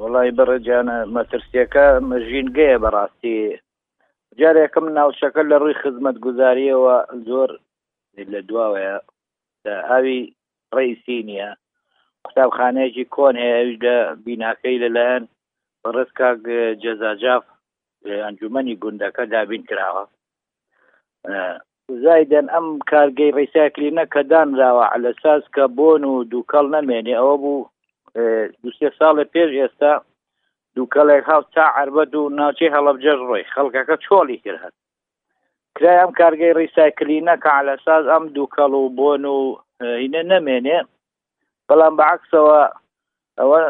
وەڵای بەڕێ جانە مەترسیەکە ژینگەیە بەڕاستی جارێکم ناوچەکە لە ڕووی خزمەت گوزاریەوە زۆر لە دواوەیە لە ئاوی ڕیسی نیە قوتابخانەیەکی کۆن هەیە ئەوش لە بیناکەی لەلایەن بەڕێز کاک جەزاجاف ئەنجومەنی گوندەکە دابین کراوە زایدەن ئەم کارگەی ڕیسایکلینە کە دانراوە عەلەساس کە بۆن و دووکەڵ نەمێنێ ئەوە بوو دو سێ ساڵێ پێش ئێستا دووکەڵێک هاو تا عربەت و ناوچەی هەڵبجەش ڕۆی خەڵکەکە چۆڵی کرد هەر کرای ئەم کارگەی ڕیسایکلینە کە عەلەساس ئەم دووکەڵ و بۆن و هینە نەمێنێ بەڵام بەعکسەوە ئەوە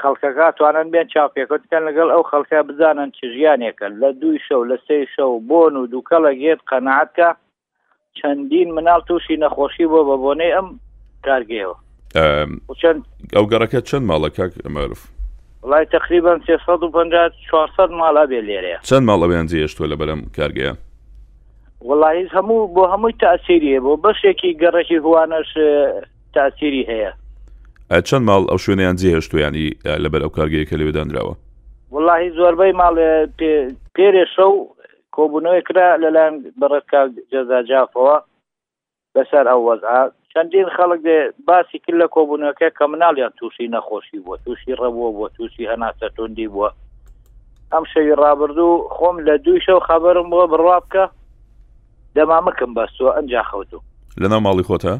خەڵکەکە توانن بێن چاوپێکەوت بکەن لەگەڵ ئەو خەڵکە بزانن چ ژیانێکە لە دووی شەو لە سێ شەو بۆن و دووکەڵە گێت قەنەعاتکە چەندین مناڵ تووشی نەخۆشی بۆ بە بۆنەی ئەم کارگەیەوە چەند ئەو گەڕەکە چەند ماڵە کاک ئەمەرف وڵای تقریبان 350 400 ماڵ ئەبێ لێرێ چەند ماڵ ئەویان جێشتوە لە بەرەم کارگەیە وڵی هەموو بۆ هەمووی تاسیریە بۆ بەشێکی گەڕێکی هوانەش تاسیری هەیە چەند ماڵ ئەو شوێنیان جێهێشتویانی لەبەر ئەو کارگەیەکە لەوێدانراوە وڵی زۆربەی ماڵ پێرێ شەو کۆبوونەوەی کرا لەلایەن بەڕێت کار جەزا جافەوە لەسەر ئەو وەزا چەندین خەڵک دێ باسی کرد لە کۆبوونەکە کە مناڵیان تووشی نەخۆشی بووە تووشی ڕەبووە بۆ تووشی هەناسە توندی بووە ئەم شەوی ڕابردوو خۆم لە دووشە و خەبەرم بۆ بڕوا بکە دەما مەکەم بەس تۆ ئەنجا خەوتو لەناو ماڵی خۆتە؟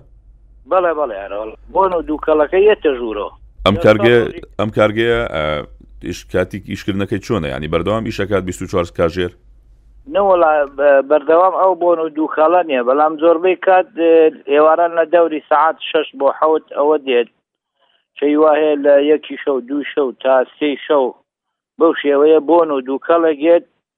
بەڵێ بەڵێ ئەرەوە بۆن و دووکەڵەکە یەتە ژوورەوە ئەم کارگێ ئەم کارگەیە کاتیک ئیشکردنەکەی چۆنە ینی بەردەوام ئیشەکات 24 کاژێر نەوەڵا بەردەوام ئەو بۆن و دووکەڵە نیە بەڵام زۆربەی کات ئێواران لە دەوری سعات 6 بۆ حوت ئەوە دێت چی وایە لە یەکی شەو دوو شەو تا سێ شەو بەو شێوەیە بۆن و دووکەڵە گێت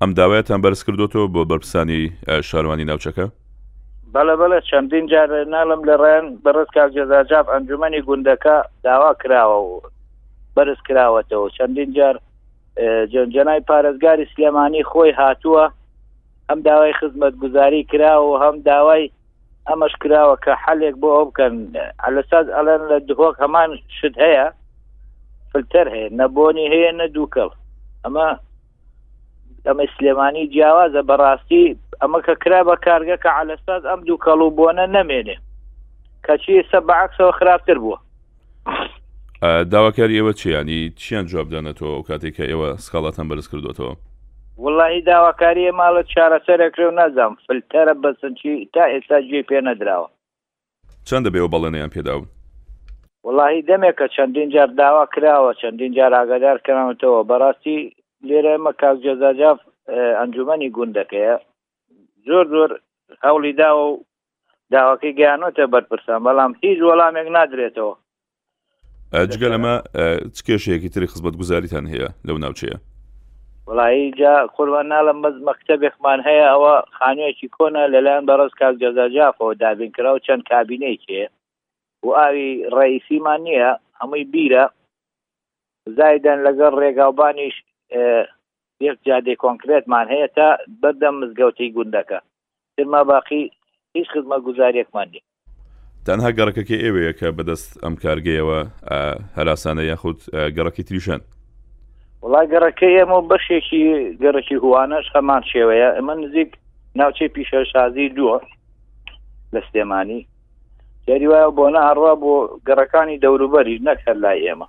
ئەم داوایەتان بەرز کردوەوە بۆ بەرپسانی شارەوانی ناوچەکە؟ بەڵە بەڵە چەندین جار ناڵم لە ڕێن بەڕێز کاک جەزاجاف ئەنجومەنی گوندەکە داوا کراوە و بەرز کراوەتەوە چەندین جار جەنای پارێزگاری سلێمانی خۆی هاتووە هەم داوای خزمەت گوزاری کرا و هەم داوای ئەمەش کراوە کە حلێک بۆ ئەو بکەن ئەلساز ئەلەن لە دهۆک هەمان شت هەیە فلتەر هەیە نەبوونی هەیە نە دووکەڵ ئەمە ئەمە سلێمانی جیاوازە بەڕاستی ئەمە کە کرا بە کارگە کە ئەلساز ئەم دووکەڵ و بۆنە نەمێنێ کەچی سە بەعکسەوە خراپتر بووە داواکاری ئێوە چیانی چیان جواب دەنێتەوە ئەو کاتێک کە ئێوە سکاڵاتان بەرز کردوێتەوە وڵی داواکاریە ماڵە چارەسەرەکرێ و نازانم فلتەرە بەسنچی تا ئێستا گوێ پێ نەدراوە چەندە بێەوە بەڵێنیان پێداون وڵی دەمێکە چەندین جار داوا کراوە چەندین جار ئاگادار کراونەتەوە بەڕاستی لێرە ئمە کاک جەزاجاف ئەنجومەنی گوندەکەیە زۆر زۆر هەوڵی داوە و داواکەی گەیانۆتە بەرپرسان بەڵام هیچ وەڵامێک نادرێتەوە. جگە لەمە چ کێشەیەکی تری خزمەت گوزاریتان هەیە لەو ناوچەیە وڵایی جا قوربان ناڵم بەس مەکتتەبێکمان هەیە ئەوە خانوویەکی کۆنە لەلایەن بەڕز کاک جەزاجافەوە دابین کرا و چەند کابینێکێ و ئاوی ڕئیسیمان نییە هەمووی بیرە زایدەن لەگەڵ ڕێگاوبانیش یەک جادێ کۆنکرێتمان هەیە تا بەردەم مزگەوتی گوندەکە تر ما باقی هیچ خزمەت گوزاریەکمان نیە. تەنها گەڕەکەکەی ئێوەیە کە بەدەست ئەم کارگەیەوە هەراسانە یاخود گەڕەکی تریشان؟ وڵای گەڕەکەی ئێمە و بەشێکی گەڕەکی هوانەش هەمان شێوەیە ئەمە نزیک ناوچەی پیشەشازی دووە لە سلێمانی دیاری وایە بۆ نە هەڕوا بۆ گەڕەکانی دەوروبەری نەکرد لای ئێمە